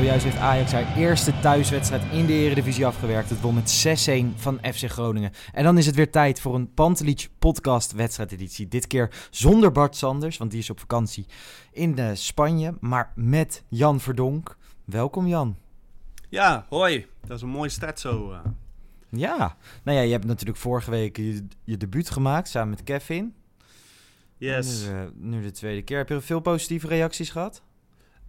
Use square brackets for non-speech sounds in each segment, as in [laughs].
Zojuist heeft Ajax haar eerste thuiswedstrijd in de Eredivisie afgewerkt. Het won met 6-1 van FC Groningen. En dan is het weer tijd voor een Pantelich podcast wedstrijdeditie. Dit keer zonder Bart Sanders, want die is op vakantie in eh, Spanje. Maar met Jan Verdonk. Welkom Jan. Ja, hoi. Dat is een mooie start zo. eh. Ja, nou ja, je hebt natuurlijk vorige week je, je debuut gemaakt samen met Kevin. Yes. Nu, eh, nu de tweede keer. Heb je veel positieve reacties gehad?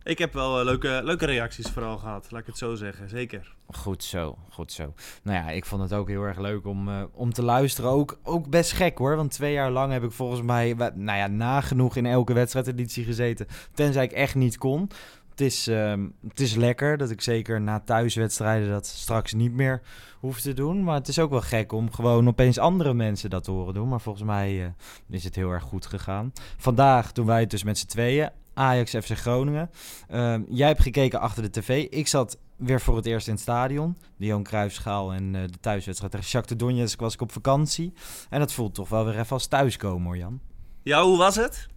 Ik heb wel eh, leuke, leuke reacties vooral gehad, laat ik het zo zeggen. Zeker. Goed zo, goed zo. Nou ja, ik vond het ook heel erg leuk om, eh, om te luisteren. Ook, ook best gek hoor, want twee jaar lang heb ik volgens mij, nou ja, nagenoeg in elke wedstrijdeditie gezeten. Tenzij ik echt niet kon. Het is, ehm, het is lekker dat ik zeker na thuiswedstrijden dat straks niet meer hoef te doen. Maar het is ook wel gek om gewoon opeens andere mensen dat te horen doen. Maar volgens mij eh, is het heel erg goed gegaan. Vandaag doen wij het dus met z'n tweeën. Ajax FC Groningen. Ehm, jij hebt gekeken achter de tv. Ik zat weer voor het eerst in het stadion. De Johan Cruijffschaal en eh, de thuiswedstrijd tegen Shakhtar Donetsk was ik op vakantie. En dat voelt toch wel weer even als thuiskomen hoor Jan. Ja, hoe was het?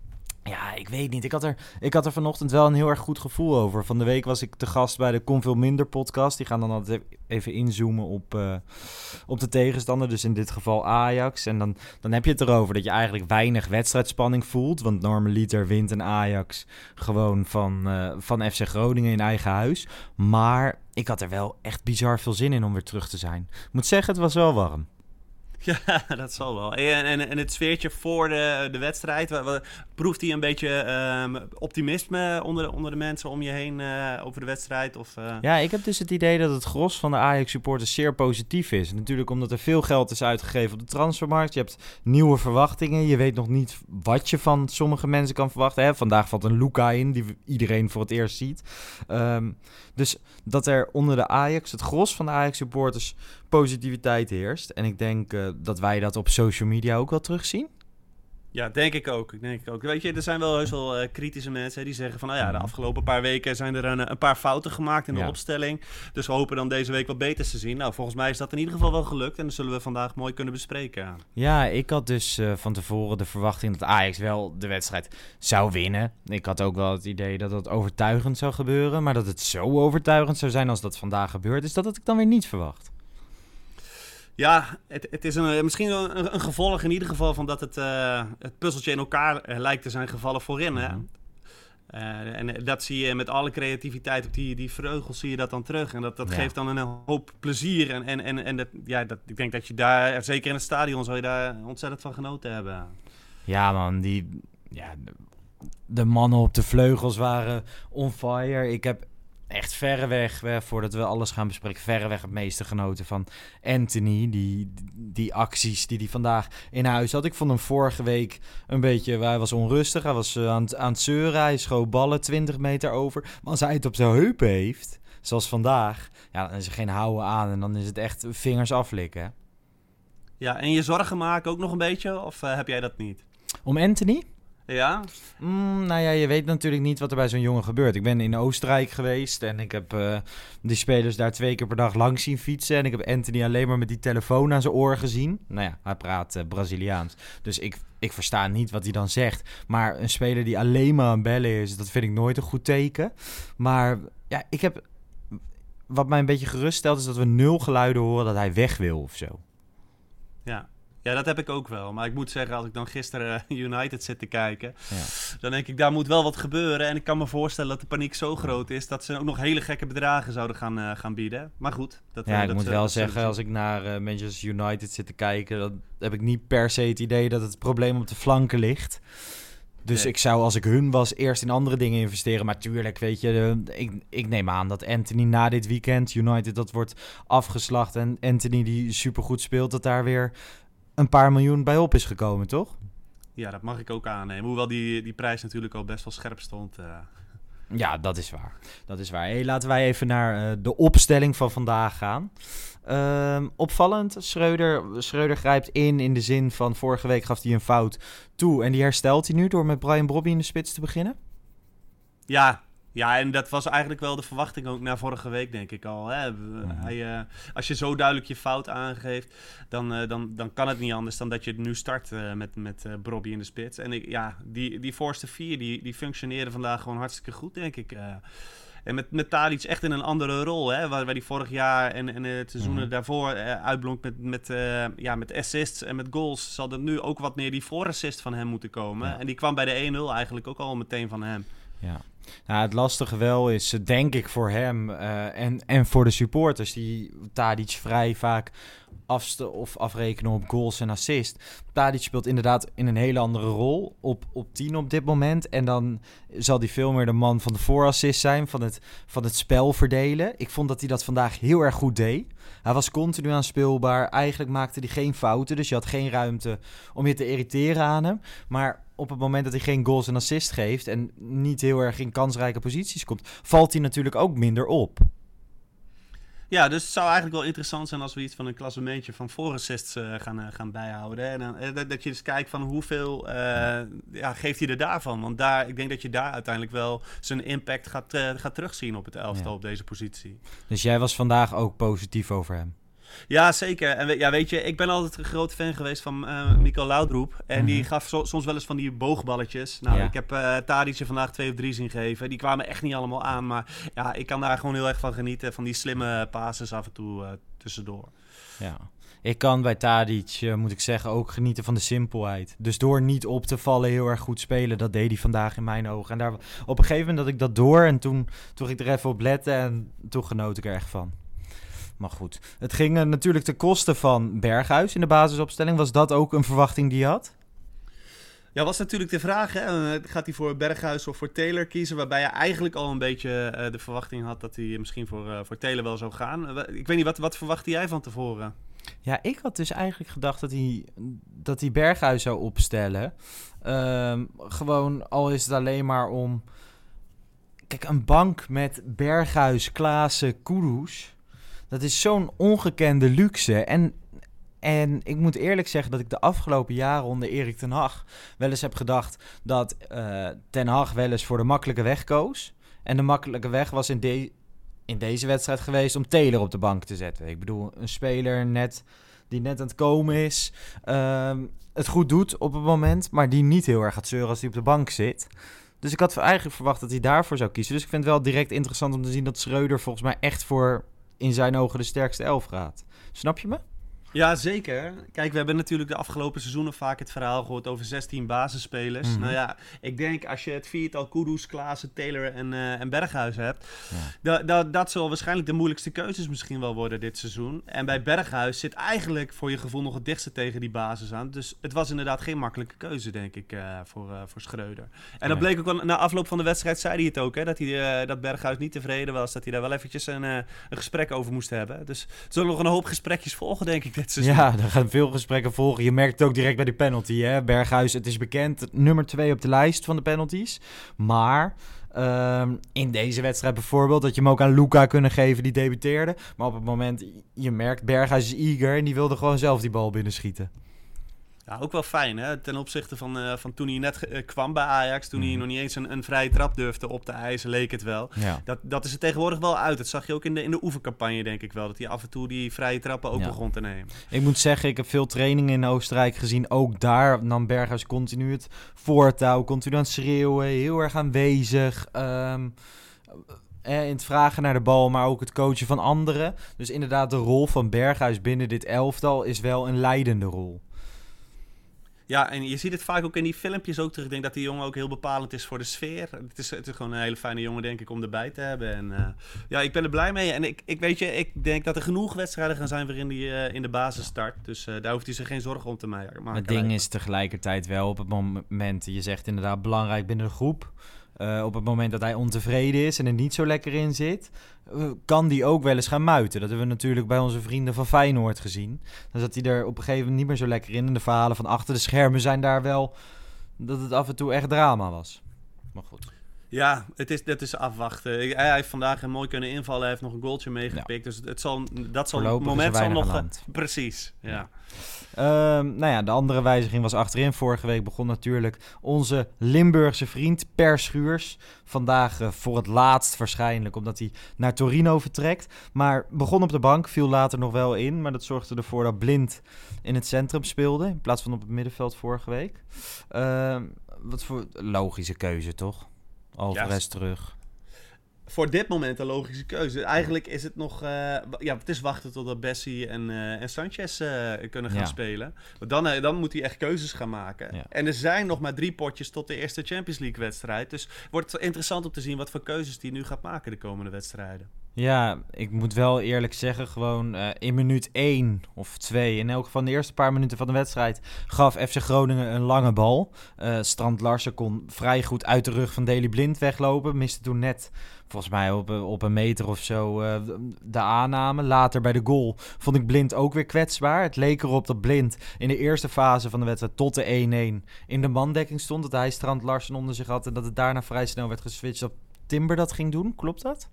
Ja, ik weet niet. Ik had, er, ik had er vanochtend wel een heel erg goed gevoel over. Van de week was ik te gast bij de Kom Veel Minder podcast. Die gaan dan altijd even inzoomen op, eh, op de tegenstander. Dus in dit geval Ajax. En dan, dan heb je het erover dat je eigenlijk weinig wedstrijdspanning voelt. Want normaliter wint een Ajax gewoon van, eh, van FC Groningen in eigen huis. Maar ik had er wel echt bizar veel zin in om weer terug te zijn. Ik moet zeggen, het was wel warm. [laughs] Ja, dat zal wel. En, en, en het sfeertje voor de, de wedstrijd, wa- wa- proeft hij een beetje ehm, optimisme onder, onder de mensen om je heen eh, over de wedstrijd? Of, eh, Ja, ik heb dus het idee dat het gros van de Ajax-supporters zeer positief is. Natuurlijk omdat er veel geld is uitgegeven op de transfermarkt. Je hebt nieuwe verwachtingen. Je weet nog niet wat je van sommige mensen kan verwachten. Hè? Vandaag valt een Luca in, die iedereen voor het eerst ziet. Ehm, dus dat er onder de Ajax, het gros van de Ajax-supporters, positiviteit heerst. En ik denk eh, dat wij dat op social media ook wel terugzien. Ja, denk ik ook. Denk ik ook. Weet je, er zijn wel heus wel eh, kritische mensen hè, die zeggen van... nou ja, de afgelopen paar weken zijn er een, een paar fouten gemaakt in de Ja. opstelling. Dus we hopen dan deze week wat beters te zien. Nou, volgens mij is dat in ieder geval wel gelukt. En dat zullen we vandaag mooi kunnen bespreken. Ja, ik had dus eh, van tevoren de verwachting dat Ajax wel de wedstrijd zou winnen. Ik had ook wel het idee dat dat overtuigend zou gebeuren. Maar dat het zo overtuigend zou zijn als dat vandaag gebeurt, is dat had ik dan weer niet verwacht. Ja, het, het is een, misschien een, een gevolg in ieder geval van dat het, eh, het puzzeltje in elkaar eh, lijkt te zijn gevallen voorin. Hè? Mhm. Eh, en dat zie je met alle creativiteit op die, die vleugels zie je dat dan terug. En dat, dat Ja. geeft dan een hoop plezier. En, en, en, en dat, ja, dat, ik denk dat je daar, zeker in het stadion, zou je daar ontzettend van genoten hebben. Ja, man, die. Ja, de mannen op de vleugels waren on fire. Ik heb echt verreweg, eh, voordat we alles gaan bespreken, verreweg het meeste genoten van Anthony. Die, die acties die hij vandaag in huis had. Ik vond hem vorige week een beetje, hij was onrustig. Hij was eh, aan, het- aan het zeuren. Hij schoot ballen 20 meter over. Maar als hij het op zijn heupen heeft, zoals vandaag, ja, dan is er geen houden aan. En dan is het echt vingers aflikken. Ja, en je zorgen maken ook nog een beetje? Of eh, heb jij dat niet? Om Anthony? Ja? Mm, nou ja, je weet natuurlijk niet wat er bij zo'n jongen gebeurt. Ik ben in Oostenrijk geweest en ik heb eh, die spelers daar twee keer per dag langs zien fietsen. En ik heb Anthony alleen maar met die telefoon aan zijn oor gezien. Nou ja, hij praat eh, Braziliaans. Dus ik, ik versta niet wat hij dan zegt. Maar een speler die alleen maar aan bellen is, dat vind ik nooit een goed teken. Maar ja, ik heb wat mij een beetje gerust stelt, is dat we nul geluiden horen dat hij weg wil of zo. Ja. Ja, dat heb ik ook wel. Maar ik moet zeggen, als ik dan gisteren eh, [laughs] United zit te kijken, Ja. dan denk ik, daar moet wel wat gebeuren. En ik kan me voorstellen dat de paniek zo groot is dat ze ook nog hele gekke bedragen zouden gaan, eh, gaan bieden. Maar goed. Dat, Ja, eh, ik dat, moet eh, wel zeggen, als ik naar Manchester United zit te kijken, dan heb ik niet per se het idee dat het probleem op de flanken ligt. Dus Nee. ik zou, als ik hun was, eerst in andere dingen investeren. Maar tuurlijk, weet je, ik, ik neem aan dat Anthony na dit weekend, United, dat wordt afgeslacht. En Anthony, die supergoed speelt, dat daar weer een paar miljoen bij op is gekomen, toch? Ja, dat mag ik ook aannemen. Hoewel die, die prijs natuurlijk al best wel scherp stond. eh. Ja, dat is waar. Dat is waar. Hey, laten wij even naar eh, de opstelling van vandaag gaan. Ehm, opvallend, Schreuder, Schreuder grijpt in in de zin van vorige week gaf hij een fout toe. En die herstelt hij nu door met Brian Brobby in de spits te beginnen. Ja, ja, en dat was eigenlijk wel de verwachting ook na vorige week, denk ik al. Hè. Mhm. Hij, eh, als je zo duidelijk je fout aangeeft, dan, eh, dan, dan kan het niet anders dan dat je het nu start eh, met, met Brobby in de spits. En ik, ja, die, die voorste vier, die, die functioneren vandaag gewoon hartstikke goed, denk ik. en met, met Tadic echt in een andere rol, hè, waar, waar die vorig jaar en, en het seizoenen Mhm. daarvoor uitblonk met, met, ja, met assists en met goals, zal er nu ook wat meer die voorassist van hem moeten komen. Ja. En die kwam bij de 1-0 eigenlijk ook al meteen van hem. Ja. Nou, het lastige wel is, eh, denk ik, voor hem eh, en, en voor de supporters die Tadic vrij vaak afste of afrekenen op goals en assist. Tadic speelt inderdaad in een hele andere rol op, op 10 op dit moment. En dan zal hij veel meer de man van de voorassist zijn, van het, van het spel verdelen. Ik vond dat hij dat vandaag heel erg goed deed. Hij was continu aanspeelbaar. Eigenlijk maakte hij geen fouten, dus je had geen ruimte om je te irriteren aan hem. Maar op het moment dat hij geen goals en assist geeft en niet heel erg in kansrijke posities komt, valt hij natuurlijk ook minder op. Ja, dus het zou eigenlijk wel interessant zijn als we iets van een klassementje van voorassists eh gaan, eh, gaan bijhouden. En dan, eh, dat, dat je dus kijkt van hoeveel ja, geeft hij er daarvan. Want daar, ik denk dat je daar uiteindelijk wel zijn impact gaat, gaat terugzien op het elftal Ja. op deze positie. Dus jij was vandaag ook positief over hem. Ja, zeker. En we- ja, weet je, ik ben altijd een groot fan geweest van eh Mikkel Laudroep. En die Mhm. gaf so- soms wel eens van die boogballetjes. Nou, Ja. ik heb eh Tadic er vandaag twee of drie zien geven. Die kwamen echt niet allemaal aan. Maar ja, ik kan daar gewoon heel erg van genieten. Van die slimme passes af en toe eh, tussendoor. Ja. Ik kan bij Tadic, eh, moet ik zeggen, ook genieten van de simpelheid. Dus door niet op te vallen heel erg goed spelen, dat deed hij vandaag in mijn ogen. En daar, op een gegeven moment dat ik dat door en toen, toen ging ik er even op letten en toen genoot ik er echt van. Maar goed, het ging eh, natuurlijk ten koste van Berghuis in de basisopstelling. Was dat ook een verwachting die je had? Ja, was natuurlijk de vraag, hè? eh, gaat hij voor Berghuis of voor Taylor kiezen? Waarbij je eigenlijk al een beetje eh, de verwachting had dat hij misschien voor, eh, voor Taylor wel zou gaan. Ik weet niet, wat, wat verwachtte jij van tevoren? Ja, ik had dus eigenlijk gedacht dat hij, dat hij Berghuis zou opstellen. Ehm, gewoon, al is het alleen maar om... Kijk, een bank met Berghuis, Klaassen, Kudus... Dat is zo'n ongekende luxe. En, en ik moet eerlijk zeggen dat ik de afgelopen jaren onder Erik ten Hag... wel eens heb gedacht dat eh, ten Hag wel eens voor de makkelijke weg koos. En de makkelijke weg was in, de, in deze wedstrijd geweest om Taylor op de bank te zetten. Ik bedoel, een speler net, die net aan het komen is, ehm, het goed doet op het moment, maar die niet heel erg gaat zeuren als hij op de bank zit. Dus ik had eigenlijk verwacht dat hij daarvoor zou kiezen. Dus ik vind het wel direct interessant om te zien dat Schreuder volgens mij echt voor in zijn ogen de sterkste elf gaat. Snap je me? Ja, zeker. Kijk, we hebben natuurlijk de afgelopen seizoenen vaak het verhaal gehoord over 16 basisspelers. Mhm. Nou ja, ik denk als je het viertal Kudus, Klaassen, Taylor en, eh, en Berghuis hebt... Ja. Da, da- dat zal waarschijnlijk de moeilijkste keuzes misschien wel worden dit seizoen. En bij Berghuis zit eigenlijk voor je gevoel nog het dichtste tegen die basis aan. Dus het was inderdaad geen makkelijke keuze, denk ik, eh, voor, eh, voor Schreuder. En dat bleek ook wel, na afloop van de wedstrijd zei hij het ook, hè, dat, hij, dat Berghuis niet tevreden was. Dat hij daar wel eventjes een, een gesprek over moest hebben. Dus er zullen nog een hoop gesprekjes volgen, denk ik, Ja, er gaan veel gesprekken volgen. Je merkt het ook direct bij die penalty. Hè? Berghuis, het is bekend, nummer twee op de lijst van de penalties. Maar ehm, in deze wedstrijd bijvoorbeeld, dat je hem ook aan Luca kunnen geven, die debuteerde. Maar op het moment, je merkt, Berghuis is eager en die wilde gewoon zelf die bal binnenschieten. Ja, ook wel fijn, hè? Ten opzichte van, eh, van toen hij net eh, kwam bij Ajax. Toen hij Mhm. nog niet eens een, een vrije trap durfde op te eisen, leek het wel. Ja. Dat, dat is er tegenwoordig wel uit. Dat zag je ook in de, in de oefencampagne, denk ik wel. Dat hij af en toe die vrije trappen ook Ja. begon te nemen. Ik moet zeggen, ik heb veel trainingen in Oostenrijk gezien. Ook daar nam Berghuis continu het voortouw, continu aan het schreeuwen, heel erg aanwezig. Ehm, eh, in het vragen naar de bal, maar ook het coachen van anderen. Dus inderdaad, de rol van Berghuis binnen dit elftal is wel een leidende rol. Ja, en je ziet het vaak ook in die filmpjes ook terug. Ik denk dat die jongen ook heel bepalend is voor de sfeer. Het is, het is gewoon een hele fijne jongen, denk ik, om erbij te hebben. En uh, ja, ik ben er blij mee. En ik, ik weet je, ik denk dat er genoeg wedstrijden gaan zijn waarin hij uh, in de basis start. Dus uh, daar hoeft hij zich geen zorgen om te maken. Het ding is tegelijkertijd wel op het moment, je zegt inderdaad belangrijk binnen de groep. Uh, op het moment dat hij ontevreden is en er niet zo lekker in zit, uh, kan die ook wel eens gaan muiten. Dat hebben we natuurlijk bij onze vrienden van Feyenoord gezien. Dan zat hij er op een gegeven moment niet meer zo lekker in. En de verhalen van achter de schermen zijn daar wel dat het af en toe echt drama was. Maar goed. Ja, het is, dat is afwachten. Hij, heeft vandaag een mooi kunnen invallen. Hij heeft nog een goaltje meegepikt. Ja. Dus het zal, dat zal het moment zal nog... Precies, ja. ja. Um, nou ja, de andere wijziging was achterin. Vorige week begon natuurlijk onze Limburgse vriend Per Schuurs. Vandaag uh, voor het laatst waarschijnlijk, omdat hij naar Torino vertrekt. Maar begon op de bank, viel later nog wel in. Maar dat zorgde ervoor dat Blind in het centrum speelde. In plaats van op het middenveld vorige week. Uh, wat voor logische keuze, toch? Alvarez terug. Voor dit moment een logische keuze. Eigenlijk is het nog... Uh, ja, het is wachten totdat Bessie en, uh, en Sanchez uh, kunnen gaan ja. spelen. Want dan, dan moet hij echt keuzes gaan maken. Ja. En er zijn nog maar drie potjes tot de eerste Champions League wedstrijd. Dus wordt het interessant om te zien wat voor keuzes hij nu gaat maken de komende wedstrijden. Ja, ik moet wel eerlijk zeggen, gewoon uh, in minuut 1 of 2, in elk geval de eerste paar minuten van de wedstrijd, gaf FC Groningen een lange bal. Uh, Strand Larsen kon vrij goed uit de rug van Deli Blind weglopen. Miste toen net, volgens mij op, op een meter of zo, de aanname. Later bij de goal vond ik Blind ook weer kwetsbaar. Het leek erop dat Blind in de eerste fase van de wedstrijd tot de 1-1 in de mandekking stond. Dat hij Strand Larsen onder zich had en dat het daarna vrij snel werd geswitcht dat Timber dat ging doen. Klopt dat?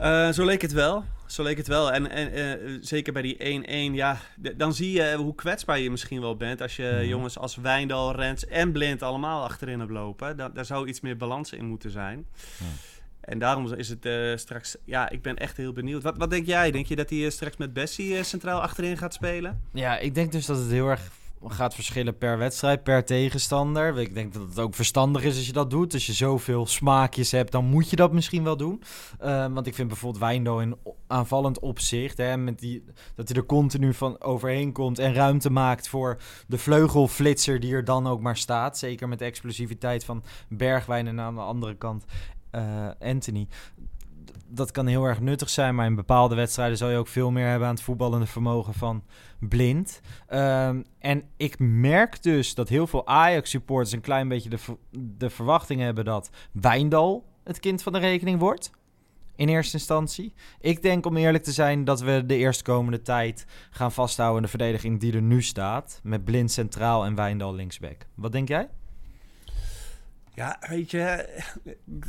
Uh, zo leek het wel. Zo leek het wel. En, en uh, zeker bij die 1-1, ja, dan zie je hoe kwetsbaar je misschien wel bent. Als je mm. jongens als Wijndal, Rens en Blind allemaal achterin hebt lopen. Da daar zou iets meer balans in moeten zijn. En daarom is het uh, straks... Ja, ik ben echt heel benieuwd. Wat, wat denk jij? Denk je dat hij straks met Bessie centraal achterin gaat spelen? Ja, ik denk dus dat het heel erg gaat verschillen per wedstrijd, per tegenstander. Ik denk dat het ook verstandig is als je dat doet. Als je zoveel smaakjes hebt, dan moet je dat misschien wel doen. Uh, want ik vind bijvoorbeeld Wijndo in aanvallend opzicht, hè, met die, dat hij er continu van overheen komt en ruimte maakt voor de vleugelflitser die er dan ook maar staat. Zeker met de explosiviteit van Bergwijn en aan de andere kant uh, Anthony dat kan heel erg nuttig zijn, maar in bepaalde wedstrijden zal je ook veel meer hebben aan het voetballende vermogen van blind. Um, en ik merk dus dat heel veel Ajax-supporters een klein beetje de, de verwachting hebben dat Wijndal het kind van de rekening wordt. In eerste instantie. Ik denk om eerlijk te zijn dat we de eerstkomende tijd gaan vasthouden in de verdediging die er nu staat. Met blind centraal en Wijndal linksback. Wat denk jij? Ja, weet je,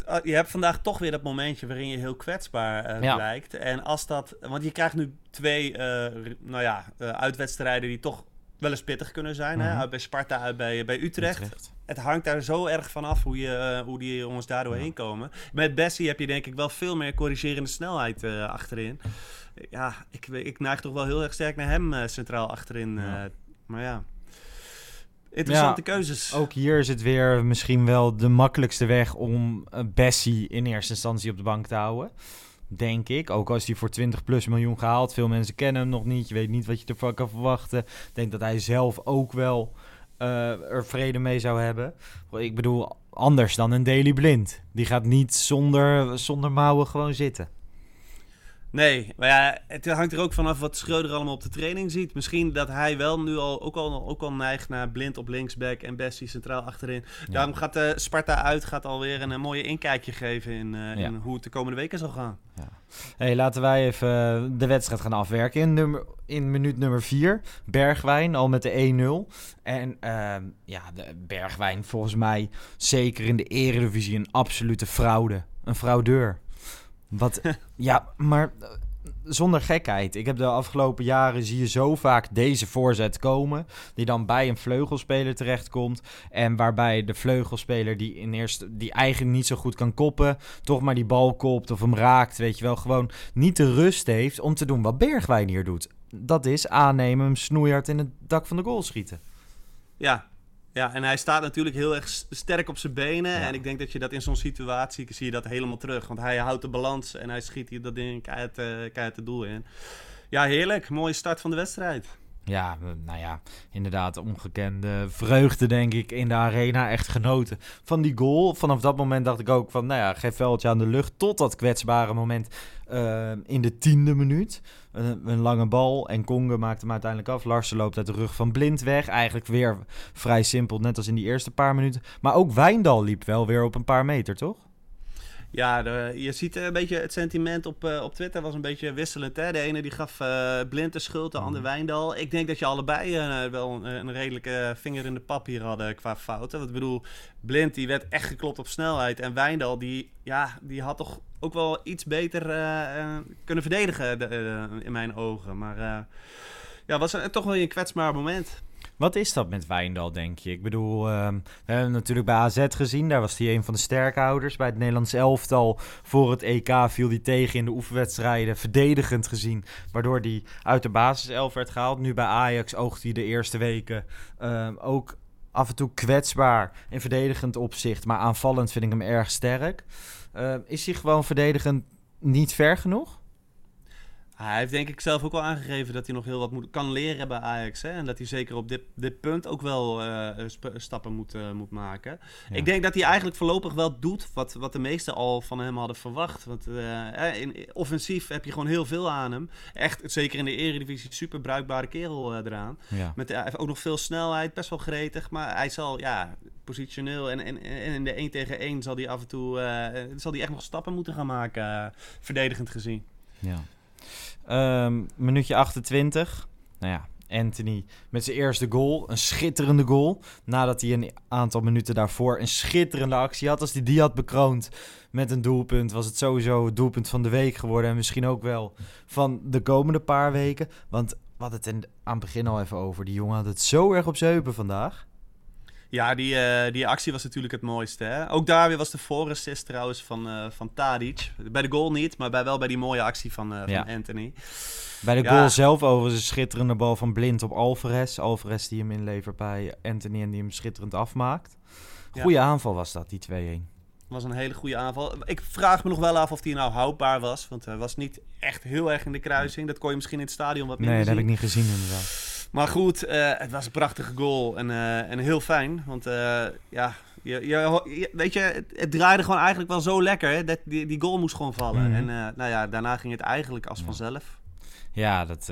eh, je hebt vandaag toch weer dat momentje waarin je heel kwetsbaar uh, ja. lijkt. En als dat, want je krijgt nu twee, uh, nou ja, uh, uitwedstrijden die toch wel eens pittig kunnen zijn. Mm -hmm. hè? Uit bij Sparta, uit bij, bij Utrecht. Utrecht. Het hangt daar zo erg van af hoe, je, hoe die jongens daardoor ja. heen komen. Met Bessie heb je denk ik wel veel meer corrigerende snelheid achterin. Ja, ik, ik neig toch wel heel erg sterk naar hem centraal achterin. Ja. maar ja. Interessante ja, keuzes. Ook hier is het weer misschien wel de makkelijkste weg om Bessie in eerste instantie op de bank te houden. Denk ik. Ook als hij voor 20 plus miljoen gehaald. Veel mensen kennen hem nog niet. Je weet niet wat je ervan kan verwachten. Ik denk dat hij zelf ook wel uh, er vrede mee zou hebben. Ik bedoel, anders dan een Daily Blind. Die gaat niet zonder, zonder mouwen gewoon zitten. Nee, maar ja, het hangt er ook vanaf wat Schreuder allemaal op de training ziet. Misschien dat hij wel nu al ook al, ook al neigt naar blind op linksback en Bessie centraal achterin. Ja. Daarom gaat uh, Sparta uit, gaat alweer een, een mooie inkijkje geven in, uh, ja. in, hoe het de komende weken zal gaan. Ja. Hey, laten wij even de wedstrijd gaan afwerken. In, nummer, in minuut nummer 4, Bergwijn al met de 1-0. En uh, ja, de Bergwijn volgens mij zeker in de eredivisie een absolute fraude. Een fraudeur. Wat, [laughs] ja, maar eh, zonder gekheid. Ik heb de afgelopen jaren zie je zo vaak deze voorzet komen. Die dan bij een vleugelspeler terechtkomt. En waarbij de vleugelspeler die in eerste die eigenlijk niet zo goed kan koppen. Toch maar die bal kopt of hem raakt. Weet je wel. Gewoon niet de rust heeft om te doen wat Bergwijn hier doet. Dat is aannemen, hem snoeihard in het dak van de goal schieten. Ja, Ja, en hij staat natuurlijk heel erg sterk op zijn benen. Ja. En ik denk dat je dat in zo'n situatie zie je dat helemaal terug. Want hij houdt de balans en hij schiet hier dat ding keihard, eh het doel in. Ja, heerlijk. Mooie start van de wedstrijd. Ja, nou ja, inderdaad, ongekende vreugde, denk ik, in de arena. Echt genoten van die goal. Vanaf dat moment dacht ik ook van, nou ja, geef veldje aan de lucht. Tot dat kwetsbare moment eh, in de tiende minuut. Een, lange bal en Konge maakt hem uiteindelijk af. Larsen loopt uit de rug van Blind weg. Eigenlijk weer vrij simpel, net als in die eerste paar minuten. Maar ook Wijndal liep wel weer op een paar meter, toch? Ja, de- je ziet een beetje het sentiment op, eh, op Twitter was een beetje wisselend. Hè? De ene die gaf eh, Blind de schuld, de ander Wijndal. Ik denk dat je allebei eh, wel een, een redelijke vinger in de pap hier hadden qua fouten. Want ik bedoel, Blind die werd echt geklopt op snelheid. En Wijndal die, ja, die had toch ook wel iets beter eh, eh, kunnen verdedigen de- eh, in mijn ogen. Maar eh, ja, was er toch wel een kwetsbaar moment. Wat is dat met Wijndal, denk je? Ik bedoel, ehm, we hebben natuurlijk bij AZ gezien. Daar was hij een van de sterkhouders. Bij het Nederlands elftal voor het EK viel hij tegen in de oefenwedstrijden. Verdedigend gezien, waardoor hij uit de basiself werd gehaald. Nu bij Ajax oogt hij de eerste weken ehm, ook af en toe kwetsbaar in verdedigend opzicht. Maar aanvallend vind ik hem erg sterk. Ehm, is hij gewoon verdedigend niet ver genoeg? Hij heeft denk ik zelf ook wel aangegeven dat hij nog heel wat moet, kan leren bij Ajax. Hè? En dat hij zeker op dit, dit punt ook wel eh, sp- stappen moet, eh, moet maken. Ja. Ik denk dat hij eigenlijk voorlopig wel doet wat, wat de meesten al van hem hadden verwacht. Want eh, eh, in, offensief heb je gewoon heel veel aan hem. Echt, zeker in de eredivisie, super bruikbare kerel eh, eraan. Ja. Met, hij heeft ook nog veel snelheid, best wel gretig. Maar hij zal, ja, positioneel en, en, en in de 1 tegen 1 zal hij af en toe eh, zal hij echt nog stappen moeten gaan maken, eh, verdedigend gezien. Ja. Ehm, minuutje 28. Nou ja, Anthony met zijn eerste goal. Een schitterende goal. Nadat hij een aantal minuten daarvoor een schitterende actie had. Als hij die had bekroond met een doelpunt, was het sowieso het doelpunt van de week geworden. En misschien ook wel van de komende paar weken. Want we hadden het aan het begin al even over. Die jongen had het zo erg op zijn vandaag. Ja, die, eh, die actie was natuurlijk het mooiste. Hè? Ook daar weer was de voorassist trouwens van, eh van Tadic. Bij de goal niet, maar bij, wel bij die mooie actie van, eh, Ja. van Anthony. Bij de Ja. goal zelf overigens een schitterende bal van Blind op Alvarez. Alvarez die hem inlevert bij Anthony en die hem schitterend afmaakt. Ja. Goeie aanval was dat, die 2-1. was een hele goede aanval. Ik vraag me nog wel af of die nou houdbaar was. Want hij was niet echt heel erg in de kruising. Dat kon je misschien in het stadion wat minder Nee, dat heb ik niet gezien inderdaad. Maar goed, eh, het was een prachtige goal. En, eh, en heel fijn. Want eh, ja, je, je, weet je, het, het draaide gewoon eigenlijk wel zo lekker. Hè, dat die, die goal moest gewoon vallen. Mhm. En nou ja, daarna ging het eigenlijk als vanzelf. Ja, dat,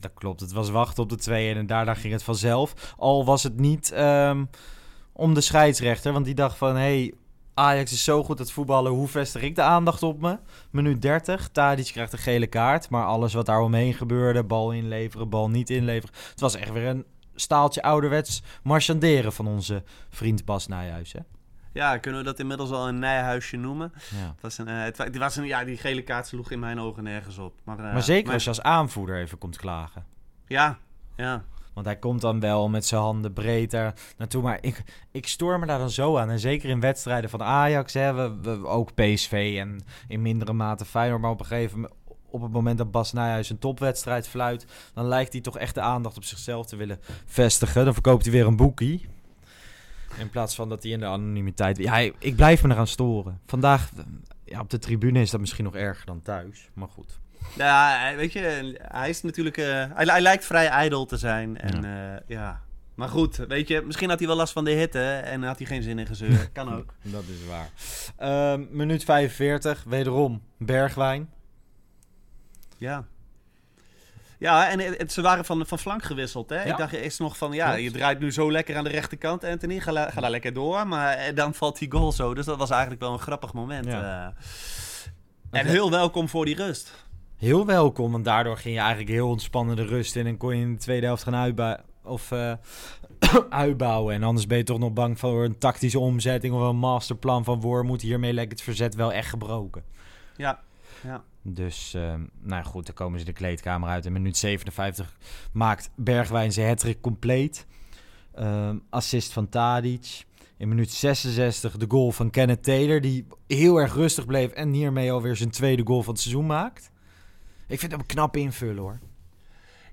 dat klopt. Het was wachten op de 2 en daarna ging het vanzelf. Al was het niet ehm, om de scheidsrechter, want die dacht van... Hey, Ajax is zo goed het voetballen, hoe vestig ik de aandacht op me? Minuut 30, Tadic krijgt een gele kaart. Maar alles wat daar omheen gebeurde, bal inleveren, bal niet inleveren... Het was echt weer een staaltje ouderwets marchanderen van onze vriend Bas Nijhuis, hè? Ja, kunnen we dat inmiddels al een nijhuisje noemen? Ja. Het was een, eh, het, wa- het was een, ja, die gele kaart sloeg in mijn ogen nergens op. Maar, eh, Maar zeker maar- als je als aanvoerder even komt klagen. Ja, ja. Want hij komt dan wel met zijn handen breed daar naartoe. Maar ik, ik stoor me daar dan zo aan. En zeker in wedstrijden van Ajax. Hè, we, we, ook PSV en in mindere mate Feyenoord. Maar op een gegeven moment... Op het moment dat Bas Nijhuis een topwedstrijd fluit... dan lijkt hij toch echt de aandacht op zichzelf te willen vestigen. Dan verkoopt hij weer een boekie. In plaats van dat hij in de anonimiteit... Ja, ik blijf me eraan storen. Vandaag ja, op de tribune is dat misschien nog erger dan thuis. Maar goed. Ja, weet je, hij is natuurlijk... eh, hij, hij lijkt vrij ijdel te zijn. En ja. ja. Maar goed, weet je, misschien had hij wel last van de hitte en had hij geen zin in gezeur. [laughs] kan ook. Dat is waar. Ehm, minuut 45, wederom Bergwijn. Ja. Ja, en het- ze waren van, van flank gewisseld. Hè? Ja. Ik dacht eerst nog van, ja, Klopt. je draait nu zo lekker aan de rechterkant, Anthony. Ga, la- ga daar lekker door. Maar eh, dan valt die goal zo. Dus dat was eigenlijk wel een grappig moment. Ja. eh. en heel welkom voor die rust. Heel welkom, want daardoor ging je eigenlijk heel ontspannen de rust in en kon je in de tweede helft gaan uitbouwen. Of eh, [coughs] uitbouwen. En anders ben je toch nog bang voor een tactische omzetting of een masterplan van Wormoed. Hiermee lijkt het verzet wel echt gebroken. Ja, ja. Dus, ehm, nou goed, dan komen ze de kleedkamer uit. In minuut 57 maakt Bergwijn zijn hattrick compleet. Ehm, assist van Tadic. In minuut 66 de goal van Kenneth Taylor, die heel erg rustig bleef en hiermee alweer zijn tweede goal van het seizoen maakt. Ik vind hem knap invullen hoor.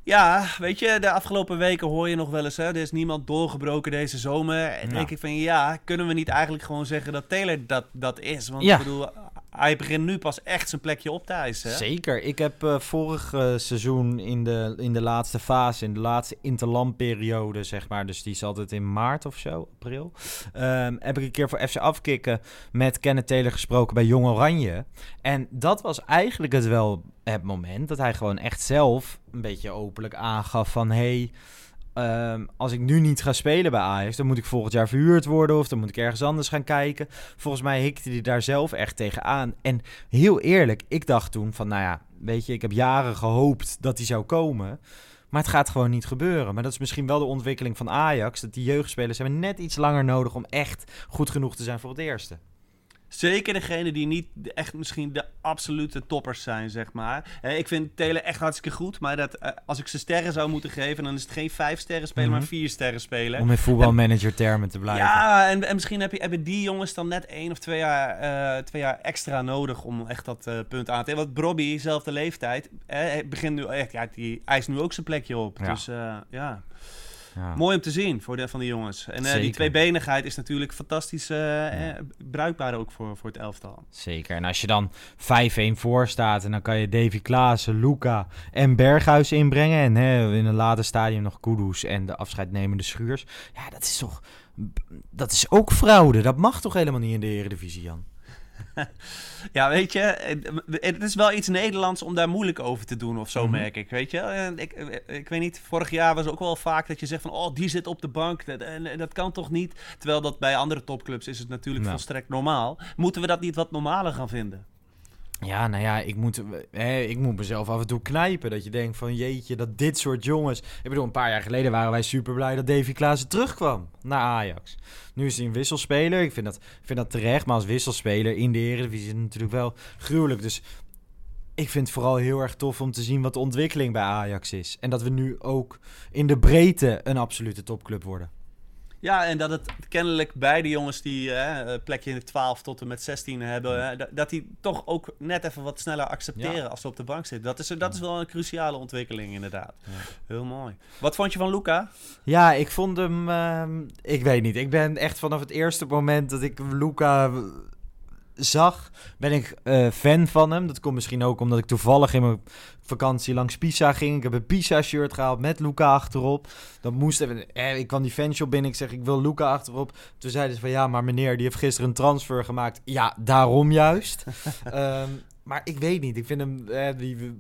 Ja, weet je, de afgelopen weken hoor je nog wel eens, hè, er is niemand doorgebroken deze zomer. En Ja. denk ik van, ja, kunnen we niet eigenlijk gewoon zeggen dat Taylor dat, dat is? Want Ja. ik bedoel, hij begint nu pas echt zijn plekje op te eisen. Zeker. Ik heb eh, vorig eh, seizoen in de, in de laatste fase, in de laatste interlandperiode, zeg maar. Dus die is altijd in maart of zo, april. ehm, heb ik een keer voor FC Afkikken met Kenneth Taylor gesproken bij Jong Oranje. En dat was eigenlijk het wel het moment dat hij gewoon echt zelf een beetje openlijk aangaf van... Hey, ehm, als ik nu niet ga spelen bij Ajax, dan moet ik volgend jaar verhuurd worden of dan moet ik ergens anders gaan kijken. Volgens mij hikte hij daar zelf echt tegenaan. En heel eerlijk, ik dacht toen van, nou ja, weet je, ik heb jaren gehoopt dat hij zou komen. Maar het gaat gewoon niet gebeuren. Maar dat is misschien wel de ontwikkeling van Ajax. Dat die jeugdspelers hebben net iets langer nodig om echt goed genoeg te zijn voor het eerste. Zeker degene die niet echt misschien de absolute toppers zijn, zeg maar. Ik vind Taylor echt hartstikke goed. Maar dat, eh, als ik ze sterren zou moeten geven, dan is het geen vijf sterren spelen, Mhm. maar vier sterren spelen. Om in voetbalmanager termen te blijven. Ja, en, en misschien heb je, hebben die jongens dan net één of twee jaar, eh, twee jaar extra nodig om echt dat eh, punt aan te hebben. Want Bobby, zelfde leeftijd, eh, begint nu echt, ja, die eist nu ook zijn plekje op. Ja. Dus ja, Ja. mooi om te zien voor de, van die jongens. En eh, die tweebenigheid is natuurlijk fantastisch eh, eh, bruikbaar ook voor, voor het elftal. Zeker. En als je dan 5-1 voor staat en dan kan je Davy Klaassen, Luca en Berghuis inbrengen. En hè, in een later stadium nog Kudus en de afscheidnemende Schuurs. Ja, dat is toch... Dat is ook fraude. Dat mag toch helemaal niet in de Eredivisie, Jan? [laughs] Ja, weet je, het, is wel iets Nederlands om daar moeilijk over te doen of zo, Mhm. merk ik. Weet je, ik, ik weet niet, vorig jaar was ook wel vaak dat je zegt van, oh, die zit op de bank. Dat, en, dat kan toch niet? Terwijl dat bij andere topclubs is het natuurlijk Nou. volstrekt normaal. Moeten we dat niet wat normaler gaan vinden? Ja, nou ja, ik moet, hè, ik moet mezelf af en toe knijpen. Dat je denkt van jeetje, dat dit soort jongens... Ik bedoel, een paar jaar geleden waren wij super blij dat Davy Klaassen terugkwam naar Ajax. Nu is hij een wisselspeler. Ik vind dat, vind dat terecht, maar als wisselspeler in de Eredivisie is het natuurlijk wel gruwelijk. Dus ik vind het vooral heel erg tof om te zien wat de ontwikkeling bij Ajax is. En dat we nu ook in de breedte een absolute topclub worden. Ja, en dat het kennelijk beide jongens die eh, plekje 12 tot en met 16 hebben, eh, dat- dat die toch ook net even wat sneller accepteren Ja. als ze op de bank zitten. Dat is, dat is wel een cruciale ontwikkeling, inderdaad. Ja. Heel mooi. Wat vond je van Luca? Ja, ik vond hem. ehm, ik weet niet. Ik ben echt vanaf het eerste moment dat ik Luca zag, ben ik eh, fan van hem. Dat komt misschien ook omdat ik toevallig in mijn vakantie langs Pisa ging. Ik heb een Pisa-shirt gehaald met Luca achterop. Dat moest even. Eh, ik kwam die fanshop binnen. Ik zeg, ik wil Luca achterop. Toen zeiden ze van ja, maar meneer, die heeft gisteren een transfer gemaakt. Ja, daarom juist. [laughs] Ehm, maar ik weet niet. Ik vind hem. eh, die,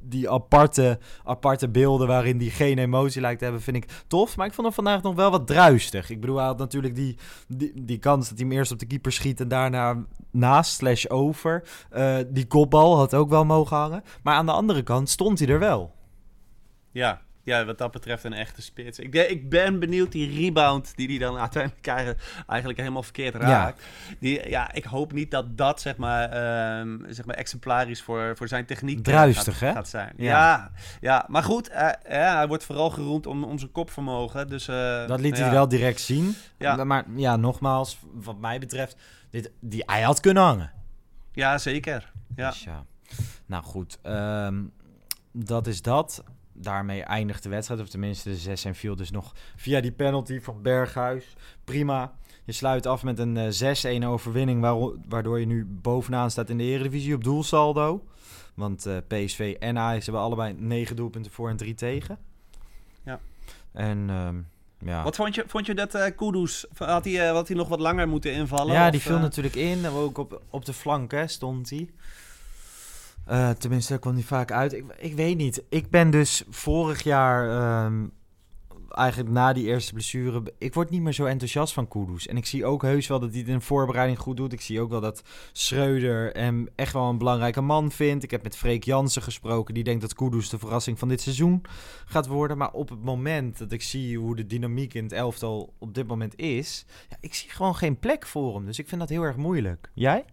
die aparte, aparte beelden waarin die geen emotie lijkt te hebben, vind ik tof. Maar ik vond hem vandaag nog wel wat druistig. Ik bedoel, hij had natuurlijk die, die, die kans dat hij hem eerst op de keeper schiet en daarna naast slash over. Eh, die kopbal had ook wel mogen hangen. Maar aan de andere kant stond hij er wel. Ja, ja, wat dat betreft een echte spits. Ik, ben- ik ben benieuwd die rebound die hij dan [laughs] uiteindelijk krijgen, eigenlijk helemaal verkeerd raakt. Die, ja, ik hoop niet dat dat zeg maar, ehm, zeg maar exemplarisch voor, voor zijn techniek eh, Druistig, gaat, hè? gaat zijn. Ja. Ja, ja, maar goed, eh, ja, hij wordt vooral geroemd om, om zijn kopvermogen. Dus, eh, Dat liet ja. hij wel direct zien. Ja. Maar, ja, nogmaals, wat mij betreft, dit, die, hij had kunnen hangen. Ja, zeker. Ja. Dus ja. Nou goed, ehm, dat is dat. Daarmee eindigt de wedstrijd, of tenminste de 6 en viel dus nog via die penalty van Berghuis. Prima. Je sluit af met een eh, 6-1 overwinning, waaro- waardoor je nu bovenaan staat in de Eredivisie op doelsaldo. Want eh, PSV en Ajax hebben allebei 9 doelpunten voor en 3 tegen. Ja. En ehm, ja. Wat vond je, vond je dat eh Kudus, had hij, eh, had hij nog wat langer moeten invallen? Ja, Of, die viel eh, natuurlijk in. Ook op, op de flank hè, stond hij. Eh, tenminste, daar kwam hij vaak uit. Ik, ik weet niet. Ik ben dus vorig jaar, ehm, eigenlijk na die eerste blessure... Ik word niet meer zo enthousiast van Kudus. En ik zie ook heus wel dat hij het in de voorbereiding goed doet. Ik zie ook wel dat Schreuder hem echt wel een belangrijke man vindt. Ik heb met Freek Jansen gesproken. Die denkt dat Kudus de verrassing van dit seizoen gaat worden. Maar op het moment dat ik zie hoe de dynamiek in het elftal op dit moment is... Ja, ik zie gewoon geen plek voor hem. Dus ik vind dat heel erg moeilijk. Jij?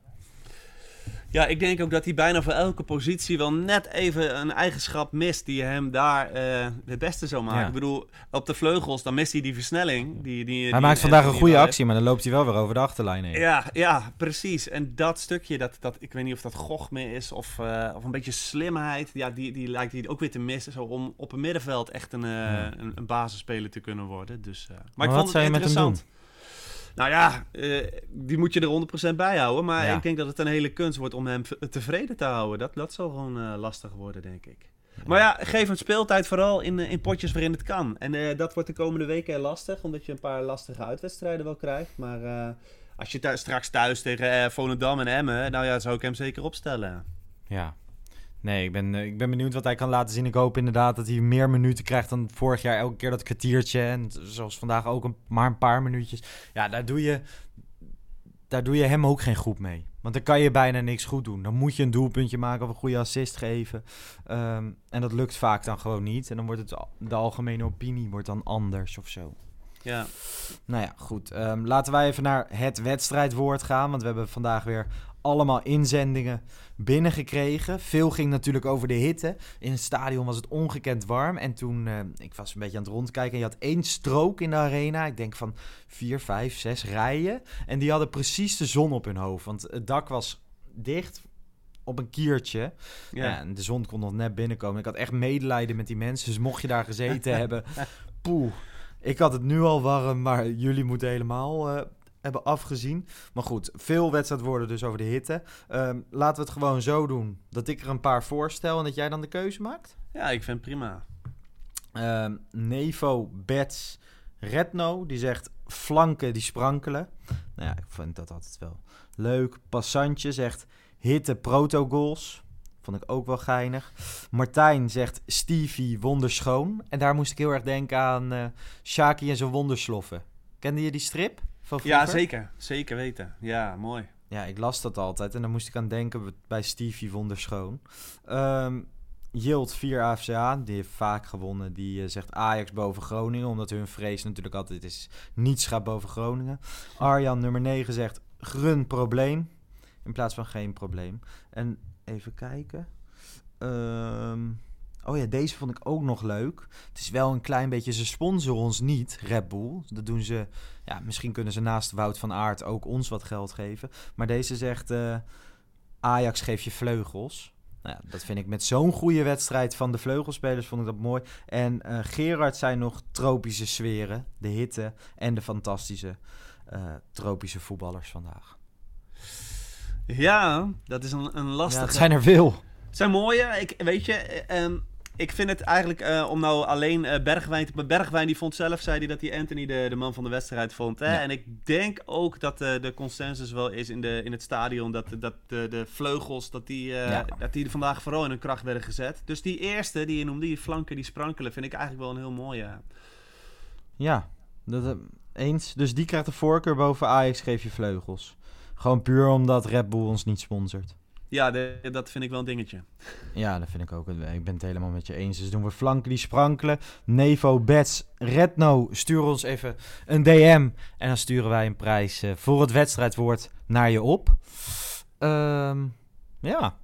Ja, ik denk ook dat hij bijna voor elke positie wel net even een eigenschap mist die hem daar uh, het beste zou maken. Ja. Ik bedoel, op de vleugels, dan mist hij die versnelling. Die, die, Hij die maakt vandaag een goede actie, maar dan loopt hij wel weer over de achterlijn heen. Ja, ja, precies. En dat stukje, dat, dat, ik weet niet of dat gochme is of, eh, of een beetje slimheid. Ja, die, die lijkt hij ook weer te missen. Zo om op een middenveld echt een, eh, een, een basisspeler te kunnen worden. Dus, eh, maar, Maar ik wat vond het je met hem interessant. Nou ja, eh, die moet je er 100% bij houden. Maar Ja. ik denk dat het een hele kunst wordt om hem tevreden te houden. Dat, dat zal gewoon eh, lastig worden, denk ik. Maar ja, geef hem speeltijd vooral in, eh, in potjes waarin het kan. En dat wordt de komende weken lastig, omdat je een paar lastige uitwedstrijden wel krijgt. Maar als je thuis, straks thuis tegen Volendam en Emmen, nou ja, zou ik hem zeker opstellen. Ja. Nee, ik ben, eh, ik ben benieuwd wat hij kan laten zien. Ik hoop inderdaad dat hij meer minuten krijgt dan vorig jaar. Elke keer dat kwartiertje. En zoals vandaag ook maar een paar minuutjes. Ja, daar doe, je, daar doe je hem ook geen goed mee. Want dan kan je bijna niks goed doen. Dan moet je een doelpuntje maken of een goede assist geven. Ehm, en dat lukt vaak dan gewoon niet. En dan wordt het, de algemene opinie wordt dan anders of zo. Ja, Nou ja, goed. Ehm, laten wij even naar het wedstrijdwoord gaan. Want we hebben vandaag weer allemaal inzendingen binnengekregen. Veel ging natuurlijk over de hitte. In het stadion was het ongekend warm. En toen, eh, ik was een beetje aan het rondkijken. En je had één strook in de arena. Ik denk van vier, vijf, zes rijen. En die hadden precies de zon op hun hoofd. Want het dak was dicht op een kiertje. ja. Ja, en de zon kon nog net binnenkomen. Ik had echt medelijden met die mensen. Dus mocht je daar gezeten [laughs] hebben, poeh. Ik had het nu al warm, maar jullie moeten helemaal eh, hebben afgezien. Maar goed, veel wedstrijdwoorden dus over de hitte. Ehm, laten we het gewoon zo doen dat ik er een paar voorstel en dat jij dan de keuze maakt. ja, ik vind het prima. Ehm, Nevo Bets Redno, die zegt flanken die sprankelen. Nou ja, ik vind dat altijd wel leuk. Passantje zegt hitte protogoals. Vond ik ook wel geinig. Martijn zegt Stevie wonderschoon. En daar moest ik heel erg denken aan eh Shaki en zijn wondersloffen. Kende je die strip? Van Ja, zeker. Zeker weten. Ja, mooi. Ja, ik las dat altijd en dan moest ik aan denken bij Stevie Wonderschoon. Ehm Yield 4 AFCA, die heeft vaak gewonnen. Die eh, zegt Ajax boven Groningen, omdat hun vrees natuurlijk altijd is niets gaat boven Groningen. Arjan nummer 9 zegt Grun probleem, in plaats van geen probleem. En even kijken. Ehm, oh ja, deze vond ik ook nog leuk. Het is wel een klein beetje, ze sponsoren ons niet, Red Bull. Dat doen ze, ja, misschien kunnen ze naast Wout van Aert ook ons wat geld geven. Maar deze zegt, eh, Ajax geeft je vleugels. Nou ja, dat vind ik met zo'n goede wedstrijd van de vleugelspelers vond ik dat mooi. En eh, Gerard zei nog tropische sferen, de hitte en de fantastische eh, tropische voetballers vandaag. Ja, dat is een, een Ja, lastige. het zijn er veel. Het zijn mooie. Ik, weet je, eh, ehm, ik vind het eigenlijk eh, om nou alleen eh, Bergwijn... te- Bergwijn die vond zelf, zei hij dat hij Anthony de, de man van de wedstrijd vond. Hè? Ja. En ik denk ook dat eh, de consensus wel is in, de, in het stadion... dat, dat de, de vleugels, dat die, Ja. dat die vandaag vooral in hun kracht werden gezet. Dus die eerste die je noemde, die flanken, die sprankelen... vind ik eigenlijk wel een heel mooie. Ja, dat, eens. Dus die krijgt de voorkeur boven Ajax geef je vleugels. Gewoon puur omdat Red Bull ons niet sponsort. Ja, de- dat vind ik wel een dingetje. Ja, dat vind ik ook. Ik ben het helemaal met je eens. Dus doen we flanken die sprankelen. Nevo, Bets, Redno, stuur ons even een DM. En dan sturen wij een prijs eh, voor het wedstrijdwoord naar je op. Ehm, ja,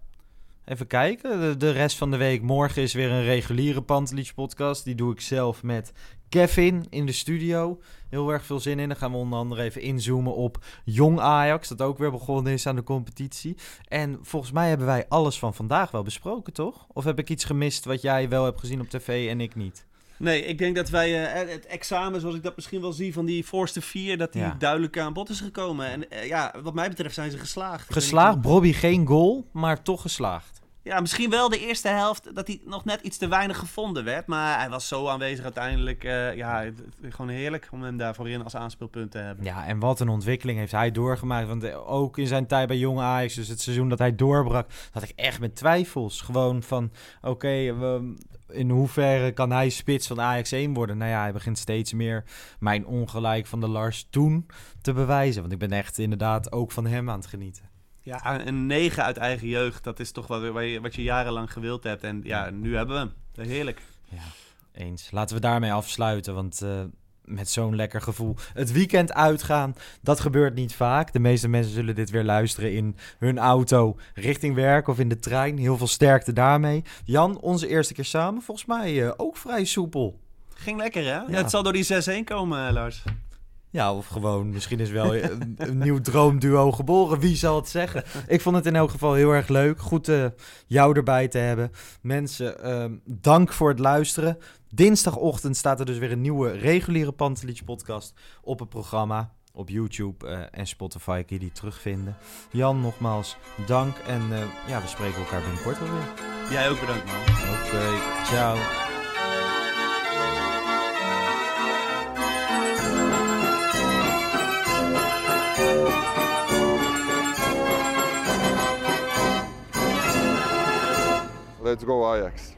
even kijken. De, de rest van de week. Morgen is weer een reguliere Pantelich podcast. Die doe ik zelf met Kevin in de studio. Heel erg veel zin in. Dan gaan we onder andere even inzoomen op Jong Ajax. Dat ook weer begonnen is aan de competitie. En volgens mij hebben wij alles van vandaag wel besproken, toch? Of heb ik iets gemist wat jij wel hebt gezien op tv en ik niet? Nee, ik denk dat wij eh, het examen, zoals ik dat misschien wel zie van die voorste vier, dat die Ja. duidelijk aan bod is gekomen. En eh, ja, wat mij betreft zijn ze geslaagd. Geslaagd, Bobby geen goal, maar toch geslaagd. Ja, misschien wel de eerste helft dat hij nog net iets te weinig gevonden werd. Maar hij was zo aanwezig uiteindelijk. eh, ja, gewoon heerlijk om hem daar voorin als aanspeelpunt te hebben. Ja, en wat een ontwikkeling heeft hij doorgemaakt. Want eh, ook in zijn tijd bij Jong Ajax, dus het seizoen dat hij doorbrak, had ik echt met twijfels. Gewoon van, oké, we- in hoeverre kan hij spits van Ajax 1 worden? Nou ja, hij begint steeds meer mijn ongelijk van de Lars toen te bewijzen. Want ik ben echt inderdaad ook van hem aan het genieten. Ja, een 9 uit eigen jeugd, dat is toch wat, wat je- jarenlang gewild hebt. En ja, nu hebben we hem. Heerlijk. Ja, eens. Laten we daarmee afsluiten, want eh, met zo'n lekker gevoel het weekend uitgaan. Dat gebeurt niet vaak. De meeste mensen zullen dit weer luisteren in hun auto richting werk of in de trein. Heel veel sterkte daarmee. Jan, onze eerste keer samen, volgens mij uh, ook vrij soepel. Ging lekker, hè? Ja. ja het zal door die 6-1 komen, Lars. Ja, of gewoon, misschien is wel een, een, nieuw droomduo geboren. Wie zal het zeggen? Ik vond het in elk geval heel erg leuk. Goed uh, jou erbij te hebben. Mensen, uh, dank voor het luisteren. Dinsdagochtend staat er dus weer een nieuwe reguliere Pantelich podcast op het programma. Op YouTube uh, en Spotify kun je die terugvinden. Jan, nogmaals dank. En uh, ja, we spreken elkaar binnenkort weer. Jij ook bedankt, man. Oké, okay, ciao. Let's go Ajax.